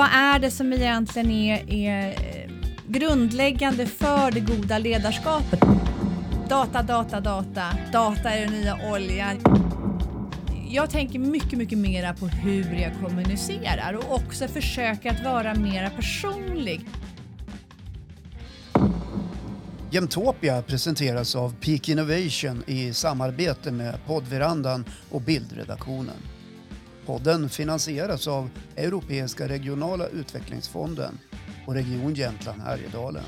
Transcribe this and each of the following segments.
vad är det som egentligen är, är eh, grundläggande för det goda ledarskapet? Data, data, data. Data är den nya oljan. Jag tänker mycket, mycket mera på hur jag kommunicerar och också försöker att vara mera personlig. Jämtopia presenteras av Peak Innovation i samarbete med poddverandan och bildredaktionen. Podden finansieras av Europeiska regionala utvecklingsfonden och Region Jämtland Härjedalen.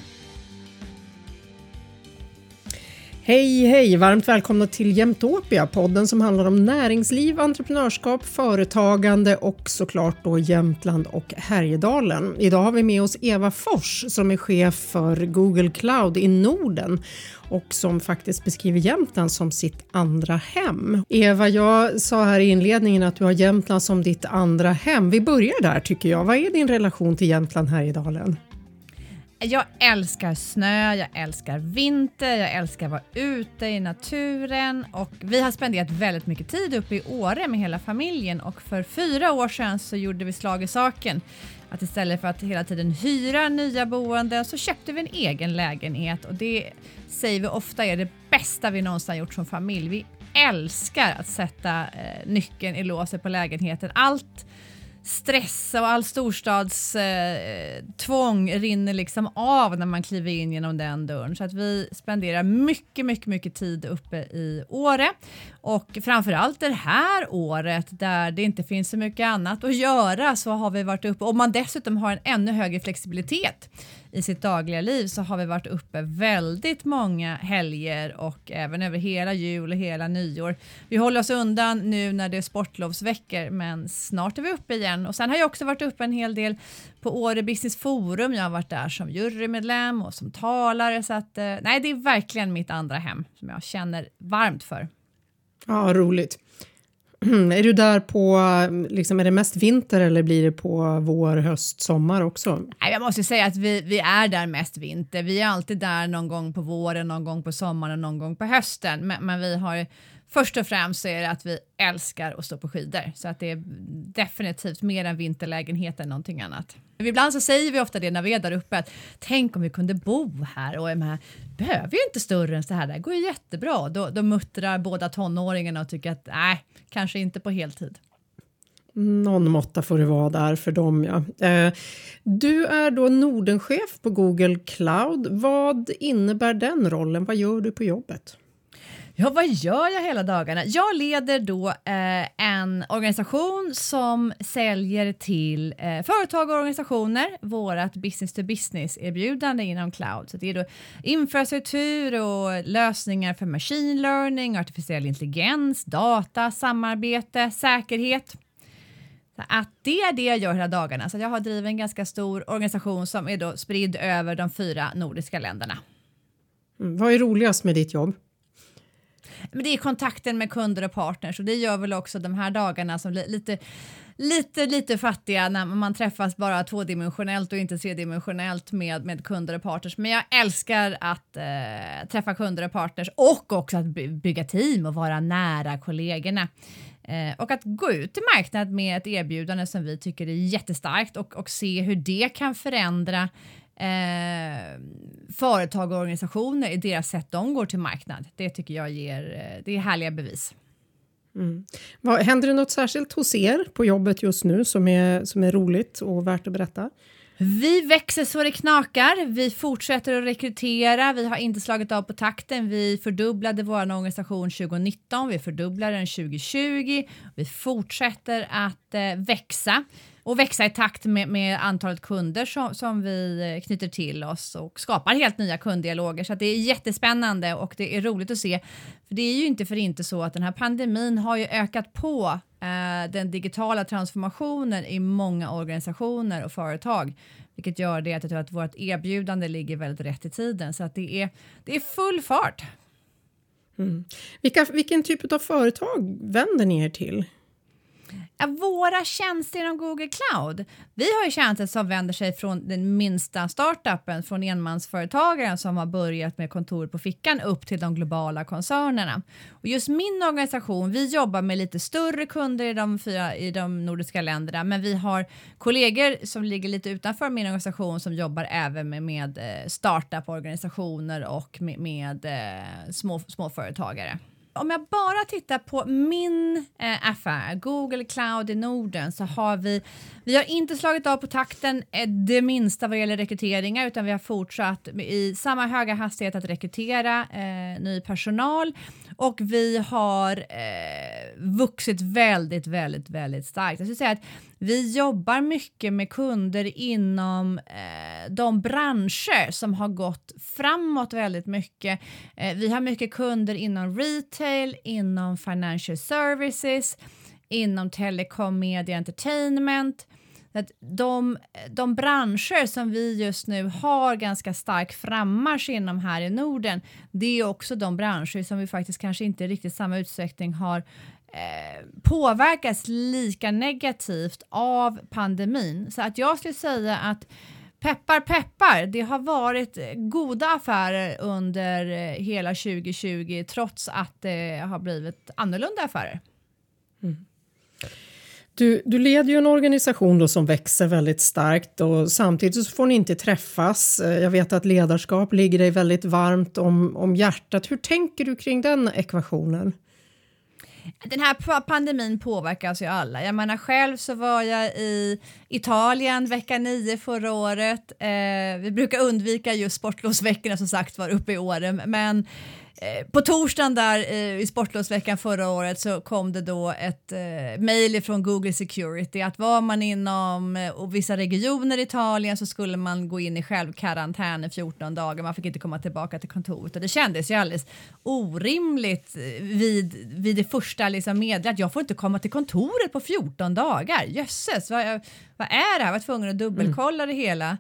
Hej, hej! Varmt välkomna till Jämtopia, podden som handlar om näringsliv, entreprenörskap, företagande och såklart då Jämtland och Härjedalen. Idag har vi med oss Eva Fors som är chef för Google Cloud i Norden och som faktiskt beskriver Jämtland som sitt andra hem. Eva, jag sa här i inledningen att du har Jämtland som ditt andra hem. Vi börjar där tycker jag. Vad är din relation till Jämtland Härjedalen? Jag älskar snö, jag älskar vinter, jag älskar att vara ute i naturen och vi har spenderat väldigt mycket tid uppe i Åre med hela familjen och för fyra år sedan så gjorde vi slag i saken att istället för att hela tiden hyra nya boenden så köpte vi en egen lägenhet och det säger vi ofta är det bästa vi någonsin gjort som familj. Vi älskar att sätta eh, nyckeln i låset på lägenheten. Allt stress och all storstadstvång eh, rinner liksom av när man kliver in genom den dörren. Så att vi spenderar mycket, mycket, mycket tid uppe i Åre och framförallt det här året där det inte finns så mycket annat att göra så har vi varit uppe och man dessutom har en ännu högre flexibilitet i sitt dagliga liv så har vi varit uppe väldigt många helger och även över hela jul och hela nyår. Vi håller oss undan nu när det är sportlovsveckor men snart är vi uppe igen och sen har jag också varit uppe en hel del på Åre Business Forum. Jag har varit där som jurymedlem och som talare så att eh, nej, det är verkligen mitt andra hem som jag känner varmt för. Ja, roligt. Är du där på, liksom, är det mest vinter eller blir det på vår, höst, sommar också? Jag måste säga att vi, vi är där mest vinter. Vi är alltid där någon gång på våren, någon gång på sommaren, någon gång på hösten. Men, men vi har Först och främst så är det att vi älskar att stå på skidor så att det är definitivt mer en vinterlägenhet än någonting annat. Ibland så säger vi ofta det när vi är där uppe att tänk om vi kunde bo här och de här behöver ju inte större än så här. Det går ju jättebra. Då, då muttrar båda tonåringarna och tycker att nej, kanske inte på heltid. Någon måtta får det vara där för dem, ja. Eh, du är då Nordenchef på Google Cloud. Vad innebär den rollen? Vad gör du på jobbet? Ja, vad gör jag hela dagarna? Jag leder då eh, en organisation som säljer till eh, företag och organisationer vårt business to business erbjudande inom cloud. Så det är då infrastruktur och lösningar för machine learning, artificiell intelligens, data, samarbete, säkerhet. Så att det är det jag gör hela dagarna. Så jag har drivit en ganska stor organisation som är då spridd över de fyra nordiska länderna. Mm, vad är roligast med ditt jobb? Men det är kontakten med kunder och partners och det gör väl också de här dagarna som lite lite, lite fattiga när man träffas bara tvådimensionellt och inte tredimensionellt med, med kunder och partners. Men jag älskar att eh, träffa kunder och partners och också att bygga team och vara nära kollegorna. Eh, och att gå ut i marknaden med ett erbjudande som vi tycker är jättestarkt och, och se hur det kan förändra eh, företag och organisationer i deras sätt de går till marknad. Det tycker jag ger, eh, det är härliga bevis. Mm. Vad, händer det något särskilt hos er på jobbet just nu som är, som är roligt och värt att berätta? Vi växer så det knakar. Vi fortsätter att rekrytera. Vi har inte slagit av på takten. Vi fördubblade vår organisation 2019. Vi fördubblar den 2020. Vi fortsätter att eh, växa och växa i takt med, med antalet kunder som, som, vi eh, knyter till oss och skapar helt nya kunddialoger. Så det är jättespännande och det är roligt att se. För Det är ju inte för inte så att den här pandemin har ju ökat på eh, den digitala transformationen i många organisationer och företag, vilket gör det att jag tror att vårt erbjudande ligger väldigt rätt i tiden. Så att det är, det är full fart. Mm. Vilka, vilken typ av företag vänder ni er till? Våra tjänster inom Google Cloud. Vi har ju tjänster som vänder sig från den minsta startupen, från enmansföretagaren som har börjat med kontor på fickan upp till de globala koncernerna. Och just min organisation, vi jobbar med lite större kunder i de, fyra, i de nordiska länderna, men vi har kollegor som ligger lite utanför min organisation som jobbar även med, med eh, startup-organisationer och med, med eh, små, småföretagare om jag bara tittar på min eh, affär, Google Cloud i Norden, så har vi, vi har inte slagit av på takten eh, det minsta vad gäller rekryteringar, utan vi har fortsatt i samma höga hastighet att rekrytera eh, ny personal och vi har eh, vuxit väldigt, väldigt, väldigt starkt. Jag skulle säga att vi jobbar mycket med kunder inom eh, de branscher som har gått framåt väldigt mycket. Eh, vi har mycket kunder inom retail, inom financial services, inom telekom, media, entertainment. Att de, de branscher som vi just nu har ganska stark frammarsch inom här i Norden, det är också de branscher som vi faktiskt kanske inte i riktigt samma utsträckning har eh, lika negativt av pandemin. Så att jag skulle säga att peppar peppar, det har varit goda affärer under eh, hela 2020 trots att det har blivit annorlunda affärer. Mm. Du, du leder ju en organisation då som växer väldigt starkt och samtidigt så får ni inte träffas. Eh, jag vet att ledarskap ligger dig väldigt varmt om, om hjärtat. Hur tänker du kring den ekvationen? Den här pandemin påverkar alltså ju alla. Jag menar själv så var jag i Italien vecka nio förra året. Eh, vi brukar undvika just sportlovsveckorna som sagt var uppe i Åre, men på torsdagen där eh, i sportlovsveckan förra året så kom det då ett eh, mejl från Google Security att var man inom eh, vissa regioner i Italien så skulle man gå in i självkarantän i 14 dagar. Man fick inte komma tillbaka till kontoret och det kändes ju alldeles orimligt eh, vid, vid det första liksom meddelandet. Jag får inte komma till kontoret på 14 dagar. Jösses, vad, vad är det här? Jag var tvungen att dubbelkolla det hela.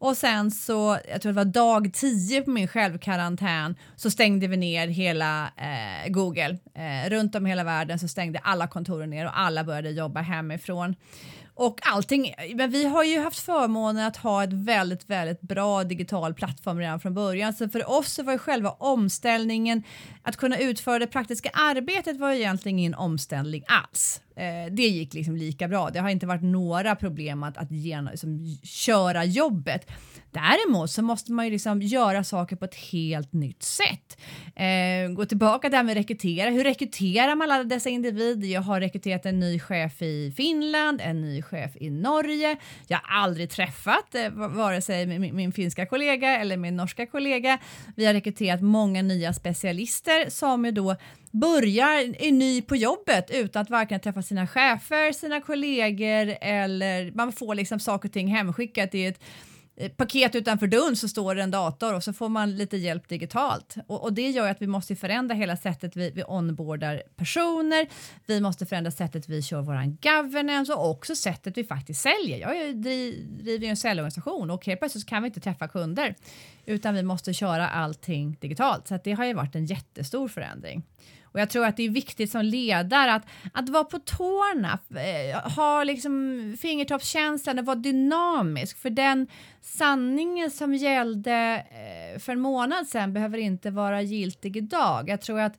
Och sen så, jag tror det var dag 10 på min självkarantän, så stängde vi ner hela eh, Google. Eh, runt om hela världen så stängde alla kontoren ner och alla började jobba hemifrån. Och allting, men vi har ju haft förmånen att ha ett väldigt, väldigt bra digital plattform redan från början. Så för oss så var ju själva omställningen, att kunna utföra det praktiska arbetet var egentligen ingen omställning alls. Eh, det gick liksom lika bra. Det har inte varit några problem att, att gena, liksom, köra jobbet. Däremot så måste man ju liksom göra saker på ett helt nytt sätt. Eh, gå tillbaka till det här med rekrytera. Hur rekryterar man alla dessa individer? Jag har rekryterat en ny chef i Finland, en ny chef i Norge. Jag har aldrig träffat eh, vare sig min, min finska kollega eller min norska kollega. Vi har rekryterat många nya specialister som ju då börjar är ny på jobbet utan att varken träffa sina chefer, sina kollegor eller man får liksom saker och ting hemskickat i ett Eh, paket utanför dörren så står det en dator och så får man lite hjälp digitalt. Och, och det gör att vi måste förändra hela sättet vi, vi onboardar personer. Vi måste förändra sättet vi kör våran governance och också sättet vi faktiskt säljer. Jag driver ju en säljorganisation och helt plötsligt kan vi inte träffa kunder utan vi måste köra allting digitalt. Så det har ju varit en jättestor förändring. Och jag tror att det är viktigt som ledare att, att vara på tårna, eh, ha liksom fingertoppskänslan och vara dynamisk. För den sanningen som gällde eh, för en månad sedan behöver inte vara giltig idag. Jag tror att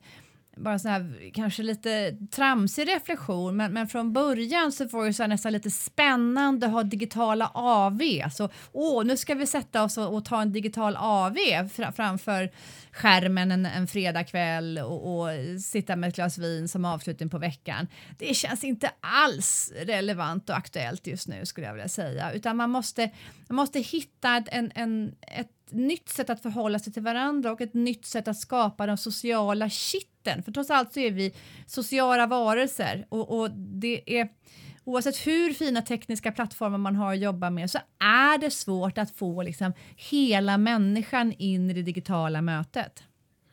bara så här kanske lite tramsig reflektion, men, men från början så var det så nästan lite spännande att ha digitala AV. Så åh, nu ska vi sätta oss och, och ta en digital AV fr framför skärmen en, en fredagkväll och, och, sitta med ett glas vin som avslutning på veckan. Det känns inte alls relevant och aktuellt just nu skulle jag vilja säga, utan man måste, man måste hitta ett, en, en, ett nytt sätt att förhålla sig till varandra och ett nytt sätt att skapa de sociala kitten. För trots allt så är vi sociala varelser och, och det är oavsett hur fina tekniska plattformar man har att jobba med så är det svårt att få liksom hela människan in i det digitala mötet.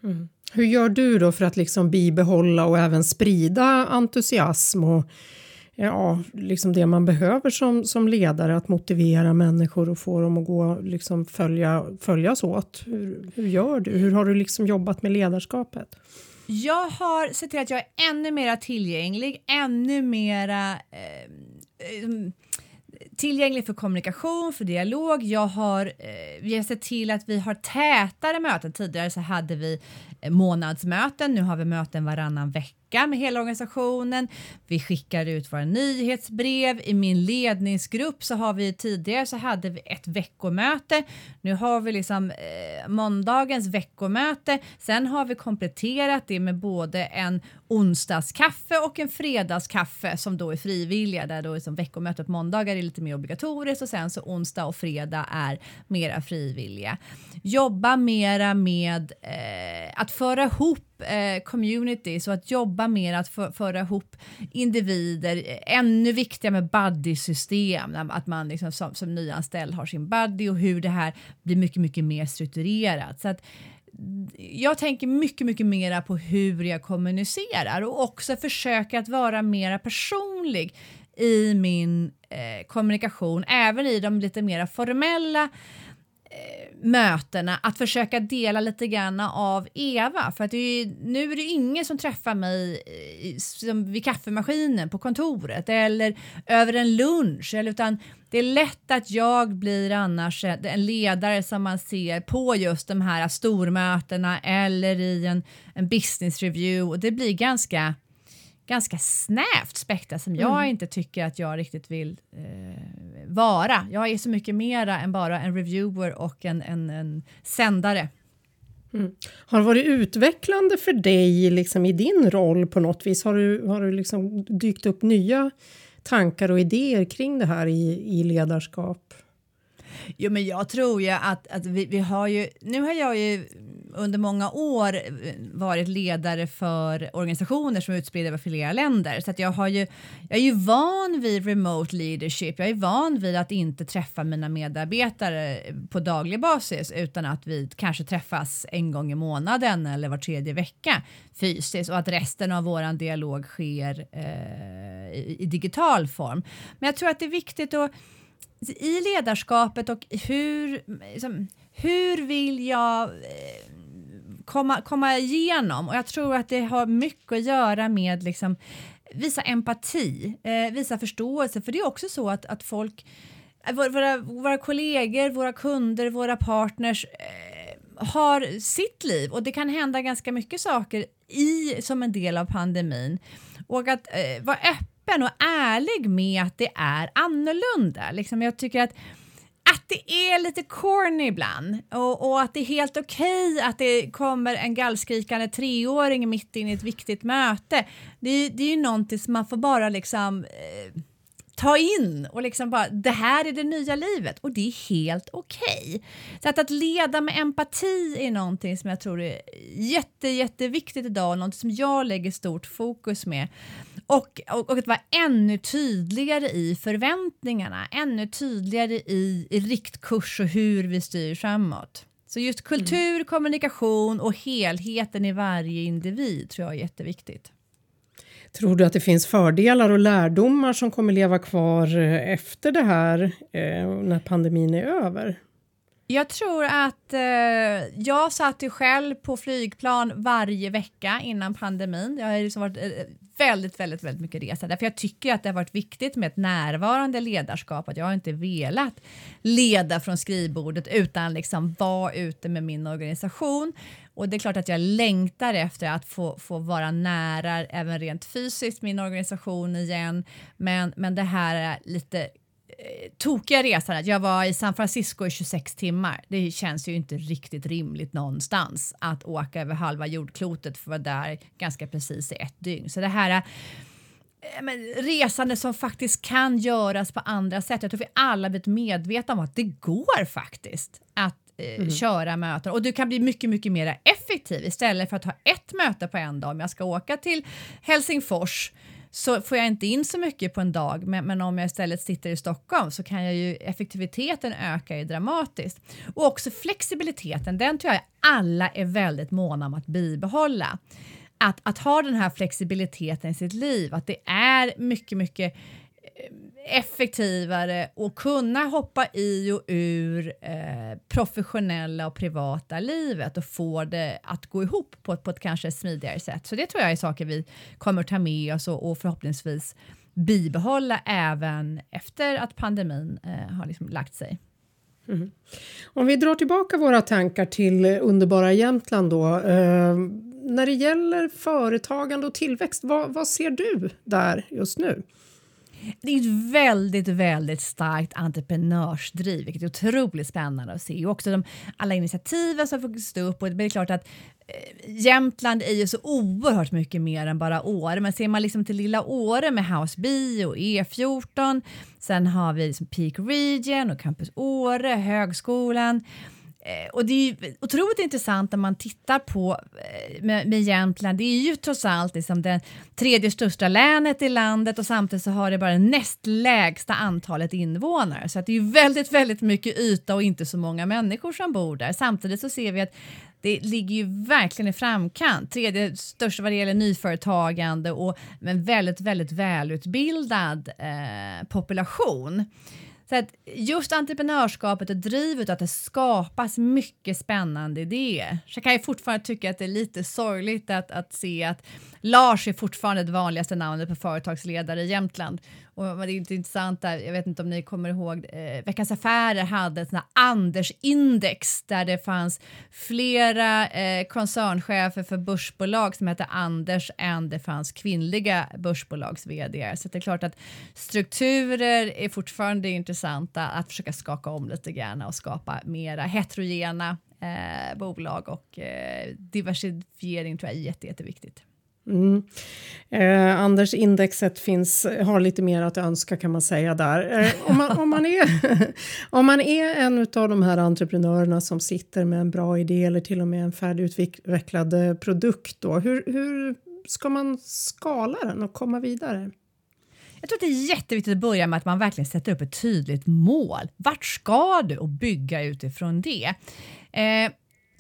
Mm. Hur gör du då för att liksom bibehålla och även sprida entusiasm och ja, liksom det man behöver som, som ledare, att motivera människor och få dem att gå, liksom följa, följas åt. Hur, hur gör du? Hur har du liksom jobbat med ledarskapet? Jag har sett till att jag är ännu mer tillgänglig, ännu mera eh, eh, tillgänglig för kommunikation, för dialog. Jag har, eh, vi har sett till att vi har tätare möten. Tidigare så hade vi eh, månadsmöten, nu har vi möten varannan vecka med hela organisationen. Vi skickar ut våra nyhetsbrev. I min ledningsgrupp så har vi tidigare så hade vi ett veckomöte. Nu har vi liksom eh, måndagens veckomöte. Sen har vi kompletterat det med både en onsdagskaffe och en fredagskaffe som då är frivilliga där då liksom veckomötet på måndagar är lite mer obligatoriskt och sen så onsdag och fredag är mera frivilliga. Jobba mera med eh, att föra ihop eh, communities och att jobba mer att för, föra ihop individer. Ännu viktigare med buddy-system, att man liksom som, som nyanställd har sin buddy och hur det här blir mycket, mycket mer strukturerat. Så att, jag tänker mycket, mycket mera på hur jag kommunicerar och också försöker att vara mera personlig i min eh, kommunikation, även i de lite mera formella Eh, mötena att försöka dela lite grann av Eva. För att är, nu är det ingen som träffar mig eh, som vid kaffemaskinen på kontoret eller över en lunch. Eller, utan det är lätt att jag blir annars en ledare som man ser på just de här stormötena eller i en, en business review och det blir ganska ganska snävt spektra som jag mm. inte tycker att jag riktigt vill eh, vara. Jag är så mycket mera än bara en reviewer och en, en, en sändare. Mm. Har det varit utvecklande för dig liksom, i din roll på något vis? Har du, har du liksom dykt upp nya tankar och idéer kring det här i, i ledarskap? Jo, men jag tror ju att, att vi, vi har ju... Nu har jag ju under många år eh, varit ledare för organisationer som är utspridda över flera länder. Så att jag, har ju, jag är ju van vid remote leadership. Jag är van vid att inte träffa mina medarbetare på daglig basis utan att vi kanske träffas en gång i månaden eller var tredje vecka fysiskt och att resten av vår dialog sker eh, i, i digital form. Men jag tror att det är viktigt att i ledarskapet och hur, liksom, hur vill jag eh, komma, komma igenom? Och jag tror att det har mycket att göra med liksom, visa empati, eh, visa förståelse. För det är också så att, att folk, eh, våra, våra kollegor, våra kunder, våra partners eh, har sitt liv och det kan hända ganska mycket saker i som en del av pandemin. Och att eh, vara öppen öppen och ärlig med att det är annorlunda. Liksom jag tycker att att det är lite corny ibland och, och att det är helt okej okay att det kommer en gallskrikande treåring mitt in i ett viktigt möte. Det, det är ju någonting som man får bara liksom eh, ta in och liksom bara det här är det nya livet och det är helt okej. Okay. Så att, att leda med empati är någonting som jag tror är jätte, jätteviktigt idag och någonting som jag lägger stort fokus med. Och, och, och att vara ännu tydligare i förväntningarna, ännu tydligare i, i riktkurs och hur vi styr framåt. Så just kultur, mm. kommunikation och helheten i varje individ tror jag är jätteviktigt. Tror du att det finns fördelar och lärdomar som kommer leva kvar eh, efter det här eh, när pandemin är över? Jag tror att eh, jag satt ju själv på flygplan varje vecka innan pandemin. Jag har liksom varit eh, väldigt, väldigt, väldigt mycket resa därför jag tycker att det har varit viktigt med ett närvarande ledarskap. Att jag har inte velat leda från skrivbordet utan liksom vara ute med min organisation. Och det är klart att jag längtar efter att få, få vara nära även rent fysiskt min organisation igen. Men, men det här är lite tokiga resan. Jag var i San Francisco i 26 timmar. Det känns ju inte riktigt rimligt någonstans att åka över halva jordklotet för att vara där ganska precis i ett dygn. Så det här eh, men, resande som faktiskt kan göras på andra sätt. Jag tror vi alla blivit medvetna om att det går faktiskt att eh, mm. köra möten och du kan bli mycket, mycket mer effektiv istället för att ha ett möte på en dag. Om jag ska åka till Helsingfors så får jag inte in så mycket på en dag, men, men, om jag istället sitter i Stockholm så kan jag ju effektiviteten öka ju dramatiskt. Och också flexibiliteten, den tror jag alla är väldigt måna om att bibehålla. Att, att ha den här flexibiliteten i sitt liv, att det är mycket, mycket eh, effektivare och kunna hoppa i och ur eh, professionella och privata livet och få det att gå ihop på, på ett kanske smidigare sätt. Så det tror jag är saker vi kommer ta med oss och, och förhoppningsvis bibehålla även efter att pandemin eh, har liksom lagt sig. Mm. Om vi drar tillbaka våra tankar till underbara Jämtland då. Eh, när det gäller företagande och tillväxt, vad, vad ser du där just nu? Det är ett väldigt, väldigt starkt entreprenörsdriv, vilket är otroligt spännande att se. Och också de, alla initiativen som vuxit upp. Och det är klart att eh, Jämtland är ju så oerhört mycket mer än bara Åre, men ser man liksom till lilla Åre med House B och E14, sen har vi liksom Peak Region och Campus Åre, Högskolan. Eh, och det är otroligt intressant när man tittar på eh, med, med Jämtland. Det är ju trots allt liksom det tredje största länet i landet och samtidigt så har det bara näst lägsta antalet invånare. Så att det är väldigt, väldigt mycket yta och inte så många människor som bor där. Samtidigt så ser vi att det ligger ju verkligen i framkant. Tredje största vad det gäller nyföretagande och en väldigt, väldigt välutbildad eh, population. Så att just entreprenörskapet och drivet att det skapas mycket spännande idéer. Så jag kan ju fortfarande tycka att det är lite sorgligt att, att se att Lars är fortfarande det vanligaste namnet på företagsledare i Jämtland. Och det är inte intressant där, jag vet inte om ni kommer ihåg, eh, Veckans Affärer hade ett Anders-index där det fanns flera eh, koncernchefer för börsbolag som hette Anders än det fanns kvinnliga börsbolags vd. Så det är klart att strukturer är fortfarande intressanta att försöka skaka om lite grann och skapa mera heterogena eh, bolag och eh, diversifiering tror jag är jätte, jätteviktigt. Mm. Eh, Anders indexet finns, har lite mer att önska kan man säga där. Eh, om, man, om, man är, om man är en av de här entreprenörerna som sitter med en bra idé eller till och med en färdigutvecklad eh, produkt då, hur, hur ska man skala den och komma vidare? Jag tror att det är jätteviktigt att börja med att man verkligen sätter upp ett tydligt mål. Vart ska du och bygga utifrån det? Eh,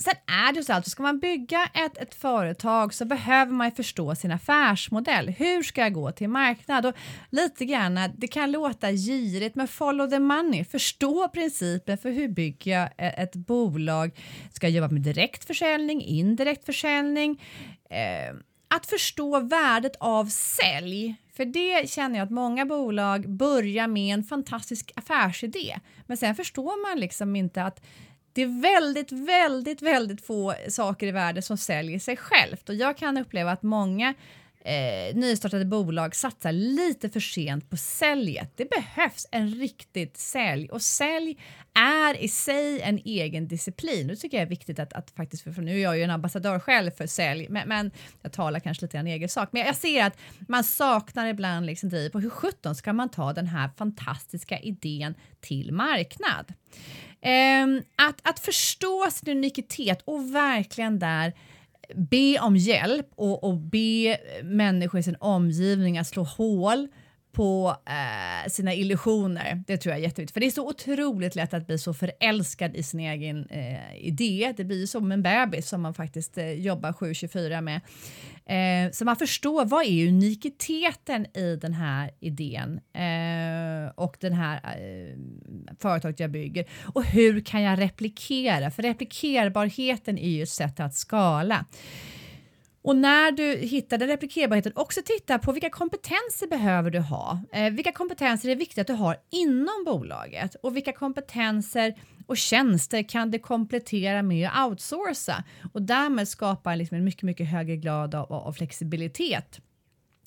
Sen är det så att ska man bygga ett, ett företag så behöver man förstå sin affärsmodell. Hur ska jag gå till marknad? Och lite grann, det kan låta girigt, men follow the money. Förstå principen för hur bygger jag e-, ett bolag? Ska jag jobba med direktförsäljning, indirekt försäljning? Eh, att förstå värdet av sälj. För det känner jag att många bolag börjar med en fantastisk affärsidé, men sen förstår man liksom inte att det är väldigt, väldigt, väldigt få saker i världen som säljer sig självt. Och jag kan uppleva att många eh, nystartade bolag satsar lite för sent på säljet. Det behövs en riktigt sälj och sälj är i sig en egen disciplin. Det tycker jag är viktigt att, att faktiskt, för nu är jag ju en ambassadör själv för sälj, men, men jag talar kanske lite grann egen sak. Men jag ser att man saknar ibland liksom driv på hur sjutton ska man ta den här fantastiska idén till marknad? Eh, att, att förstå sin unikitet och verkligen där be om hjälp och, och be människor i sin omgivning att slå hål på eh, sina illusioner. Det tror jag är jätteviktigt. För det är så otroligt lätt att bli så förälskad i sin egen eh, idé. Det blir som en bebis som man faktiskt eh, jobbar 7-24 med. Eh, så man förstår vad är unikiteten i den här idén eh, och den här eh, företaget jag bygger och hur kan jag replikera? För replikerbarheten är ju ett sätt att skala. Och när du hittar den replikerbarheten, också titta på vilka kompetenser behöver du ha? Eh, vilka kompetenser är viktigt att du har inom bolaget och vilka kompetenser och tjänster kan det komplettera med att outsourca och därmed skapa liksom en mycket, mycket högre grad av, av flexibilitet.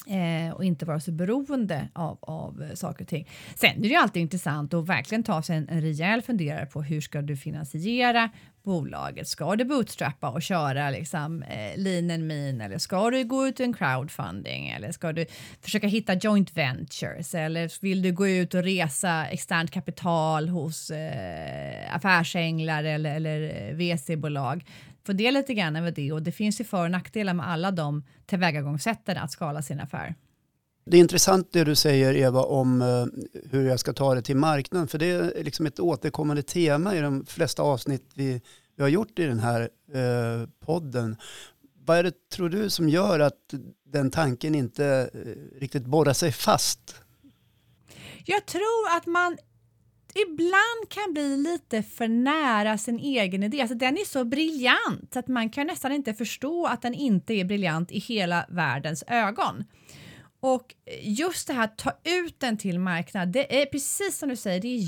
Eh, och inte vara så beroende av, av eh, saker och ting. Sen är det ju alltid intressant att verkligen ta sig en, en rejäl funderare på hur ska du finansiera bolaget? Ska du bootstrappa och köra liksom, eh, lean and mean eller ska du gå ut i en crowdfunding eller ska du försöka hitta joint ventures eller vill du gå ut och resa externt kapital hos eh, affärsänglar eller, eller eh, VC-bolag? Fundera lite grann över det och det finns ju för och nackdelar med alla de tillvägagångssätten att skala sin affär. Det är intressant det du säger Eva om uh, hur jag ska ta det till marknaden för det är liksom ett återkommande tema i de flesta avsnitt vi, vi har gjort i den här uh, podden. Vad är det tror du som gör att den tanken inte uh, riktigt borrar sig fast Jag tror att man ibland kan bli lite för nära sin egen idé. Alltså den är så briljant att man kan nästan inte förstå att den inte är briljant i hela världens ögon. Och just det här att ta ut den till marknad, det är precis som du säger, det är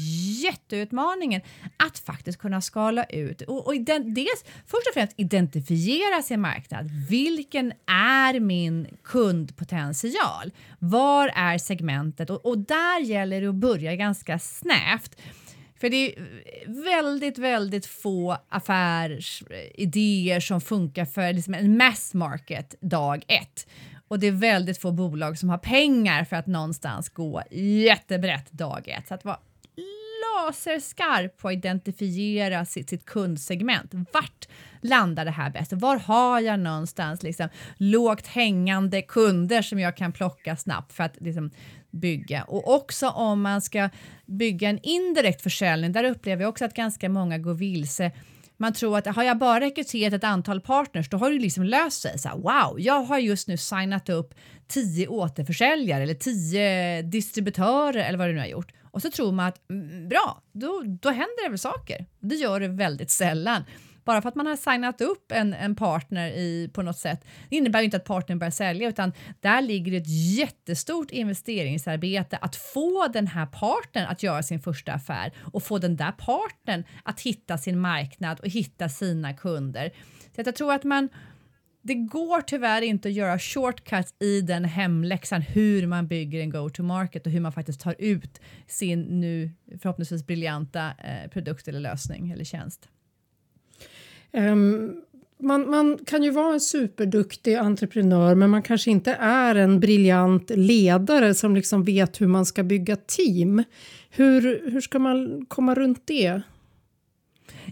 jätteutmaningen att faktiskt kunna skala ut och, och dels först och främst identifiera sin marknad. Vilken är min kundpotential? Var är segmentet? Och, och där gäller det att börja ganska snävt. För det är väldigt, väldigt få affärsidéer som funkar för liksom en mass market dag ett. Och det är väldigt få bolag som har pengar för att någonstans gå jättebrett dag ett. Så att vara laserskarp på att identifiera sitt, sitt kundsegment. Vart landar det här bäst? Var har jag någonstans liksom lågt hängande kunder som jag kan plocka snabbt för att liksom bygga? Och också om man ska bygga en indirekt försäljning, där upplever jag också att ganska många går vilse man tror att har jag bara rekryterat ett antal partners då har det liksom löst sig. Så här, wow, jag har just nu signat upp tio återförsäljare eller tio distributörer eller vad du nu har gjort. Och så tror man att mm, bra, då, då händer det väl saker. Det gör det väldigt sällan. Bara för att man har signat upp en, en partner i, på något sätt, det innebär inte att partnern börjar sälja utan där ligger ett jättestort investeringsarbete att få den här partnern att göra sin första affär och få den där partnern att hitta sin marknad och hitta sina kunder. Så jag tror att man det går tyvärr inte att göra shortcuts i den hemläxan hur man bygger en go-to-market och hur man faktiskt tar ut sin nu förhoppningsvis briljanta eh, produkt eller lösning eller tjänst. Ehm, man, man, kan ju vara en superduktig entreprenör men man kanske inte är en briljant ledare som liksom vet hur man ska bygga team. Hur, hur ska man komma runt det?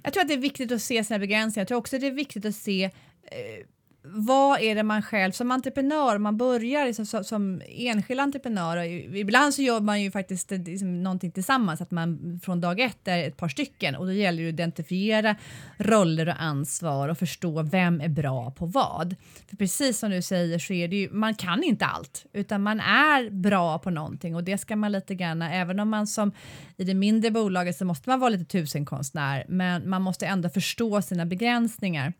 Jag tror att det är viktigt att se sina begränsningar. Jag tror också att det är viktigt att se eh, vad är det man själv som entreprenör, man börjar liksom, som, som enskild entreprenör, och ibland så gör man ju faktiskt liksom, någonting tillsammans, att man från dag ett är ett par stycken och då gäller det att identifiera roller och ansvar och förstå vem är bra på vad. För precis som du säger så är det ju, man kan inte allt, utan man är bra på någonting och det ska man lite grann, även om man som i det mindre bolaget så måste man vara lite tusenkonstnär, men man måste ändå förstå sina begränsningar.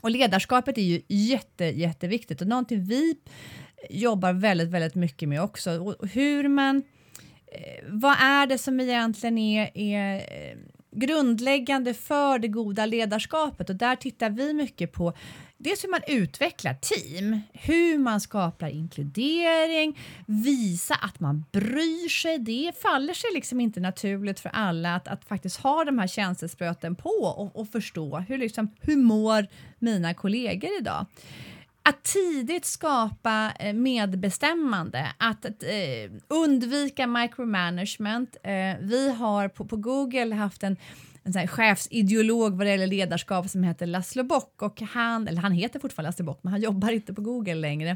Och ledarskapet är ju jätte, jätteviktigt och någonting vi jobbar väldigt, väldigt mycket med också. Och hur man, eh, vad är det som egentligen är, är eh, grundläggande för det goda ledarskapet och där tittar vi mycket på dels hur man utvecklar team, hur man skapar inkludering, visa att man bryr sig. Det faller sig liksom inte naturligt för alla att, att faktiskt ha de här känselspröten på och, och förstå hur, liksom, hur mår mina kollegor idag att tidigt skapa eh, medbestämmande, att, att eh, undvika micromanagement. Eh, vi har på, på Google haft en en sån chefsideolog vad det gäller ledarskap som heter Laszlo Bock och han, eller han heter fortfarande Laszlo Bock men han jobbar inte på Google längre.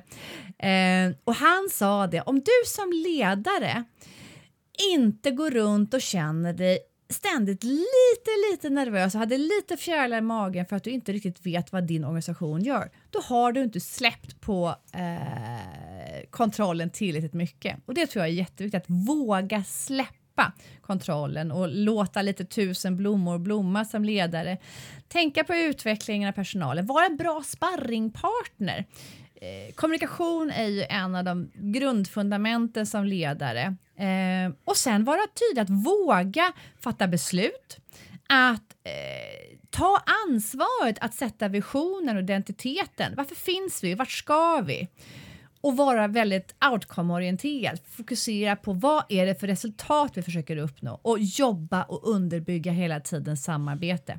Eh, och han sa det, om du som ledare inte går runt och känner dig ständigt lite, lite nervös och hade lite fjärilar i magen för att du inte riktigt vet vad din organisation gör, då har du inte släppt på eh, kontrollen tillräckligt mycket. Och det tror jag är jätteviktigt, att våga släppa släppa kontrollen och låta lite tusen blommor blomma som ledare. Tänka på utvecklingen av personalen, vara en bra sparringpartner. Eh, kommunikation är ju en av de grundfundamenten som ledare. Eh, och sen vara tydlig, att våga fatta beslut, att eh, ta ansvaret att sätta visionen och identiteten. Varför finns vi? Vart ska vi? Och vara väldigt outcome-orienterad. Fokusera på vad är det för resultat vi försöker uppnå och jobba och underbygga hela tiden samarbete.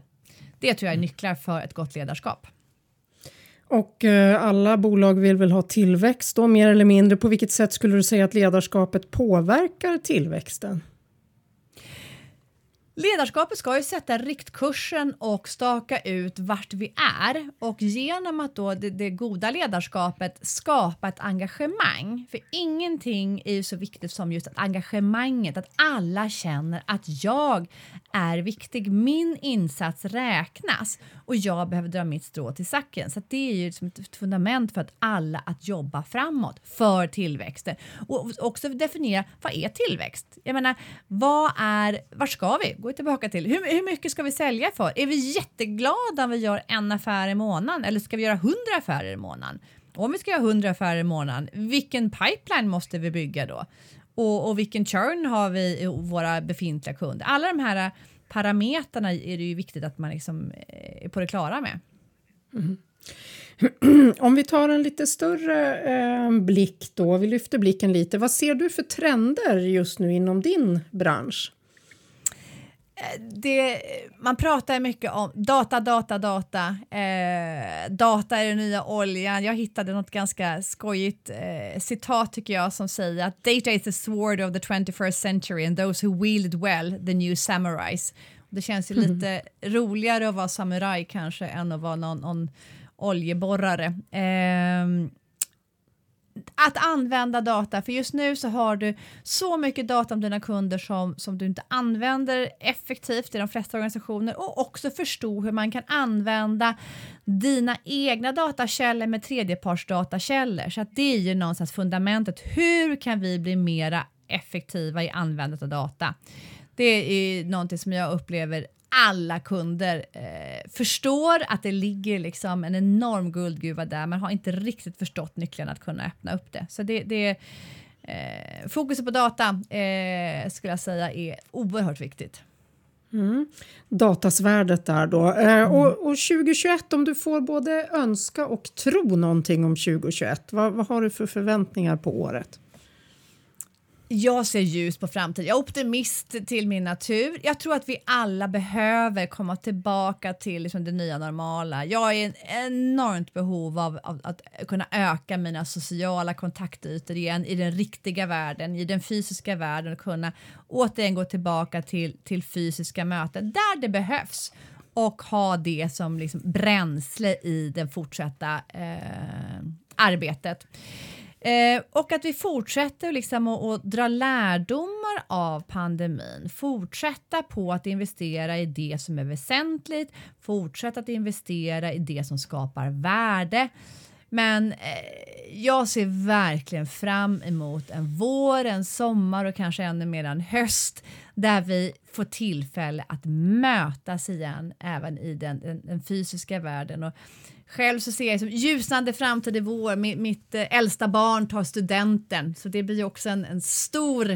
Det tror jag är nycklar för ett gott ledarskap. Och eh, alla bolag vill väl ha tillväxt då, mer eller mindre. På vilket sätt skulle du säga att ledarskapet påverkar tillväxten? Ledarskapet ska ju sätta riktkursen och staka ut vart vi är och genom att då det, det, goda ledarskapet skapa ett engagemang. För ingenting är ju så viktigt som just att engagemanget, att alla känner att jag är viktig. Min insats räknas och jag behöver dra mitt strå till sacken. Så det är ju liksom ett fundament för att alla att jobba framåt för tillväxten och också definiera vad är tillväxt? Jag menar, vad är, var ska vi? Går tillbaka till hur, hur mycket ska vi sälja för? Är vi jätteglada om vi gör en affär i månaden eller ska vi göra hundra affärer i månaden? Om vi ska göra hundra affärer i månaden, vilken pipeline måste vi bygga då? Och, och vilken churn har vi i våra befintliga kunder? Alla de här parametrarna är det ju viktigt att man liksom eh, är på det klara med. Mm. Om vi tar en lite större eh, blick då, vi lyfter blicken lite. Vad ser du för trender just nu inom din bransch? Det, man pratar mycket om data, data, data. Eh, data är den nya oljan. Jag hittade något ganska skojigt eh, citat tycker jag som säger att data is the sword of the 21st century and those who wield it well, the new samurais. Det känns ju mm. lite roligare att vara samuraj kanske än att vara någon, någon oljeborrare. Eh, att använda data, för just nu så har du så mycket data om dina kunder som, som du inte använder effektivt i de flesta organisationer och också förstå hur man kan använda dina egna datakällor med tredjepartsdatakällor. Så att det är ju någonstans fundamentet. Hur kan vi bli mera effektiva i användandet av data? Det är någonting som jag upplever alla kunder eh, förstår att det ligger liksom en enorm guldgruva där. Man har inte riktigt förstått nyckeln att kunna öppna upp det. Så det, det eh, fokuset på data eh, skulle jag säga är oerhört viktigt. Mm. Datasvärdet där då. Eh, och, och 2021, om du får både önska och tro någonting om 2021, vad, vad har du för förväntningar på året? Jag ser ljus på framtiden. Jag är optimist till min natur. Jag tror att vi alla behöver komma tillbaka till liksom det nya normala. Jag är i enormt behov av, av, att kunna öka mina sociala kontaktytor igen i den riktiga världen, i den fysiska världen och kunna återigen gå tillbaka till, till fysiska möten där det behövs och ha det som liksom bränsle i det fortsatta eh, arbetet. Eh, och att vi fortsätter liksom att, att dra lärdomar av pandemin, fortsätta på att investera i det som är väsentligt, fortsätta att investera i det som skapar värde. Men eh, jag ser verkligen fram emot en vår, en sommar och kanske ännu mer en höst där vi får tillfälle att mötas igen även i den, den, den fysiska världen. Och själv så ser jag som ljusnande framtid i vår. Mitt, mitt äldsta barn tar studenten så det blir också en, en stor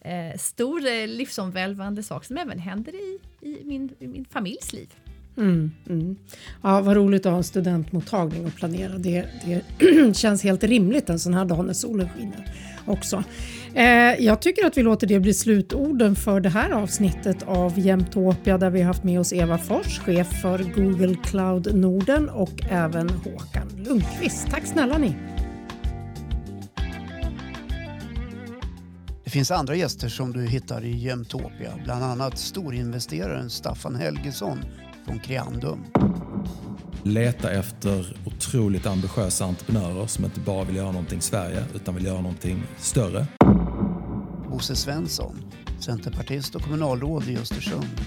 eh, stor eh, livsomvälvande sak som även händer i, i, min, i min familjs liv. Mm, mm. Ja, vad roligt att ha en studentmottagning och planera. Det, det känns helt rimligt en sån här dag när solen skiner också. Eh, jag tycker att vi låter det bli slutorden för det här avsnittet av Jämtopia där vi har haft med oss Eva Fors, chef för Google Cloud Norden och även Håkan Lundqvist. Tack snälla ni! Det finns andra gäster som du hittar i Jämtopia, bland annat storinvesteraren Staffan Helgesson från Creandum. Leta efter otroligt ambitiösa entreprenörer som inte bara vill göra någonting i Sverige utan vill göra någonting större. Bosse Svensson, centerpartist och kommunalråd i Östersund.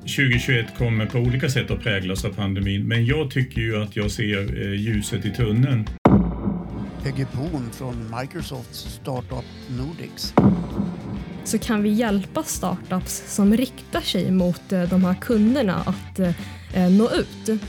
2021 kommer på olika sätt att präglas av pandemin, men jag tycker ju att jag ser eh, ljuset i tunneln. Peggy Poon från Microsofts Startup Nordics så kan vi hjälpa startups som riktar sig mot eh, de här kunderna att eh, eh, nå ut.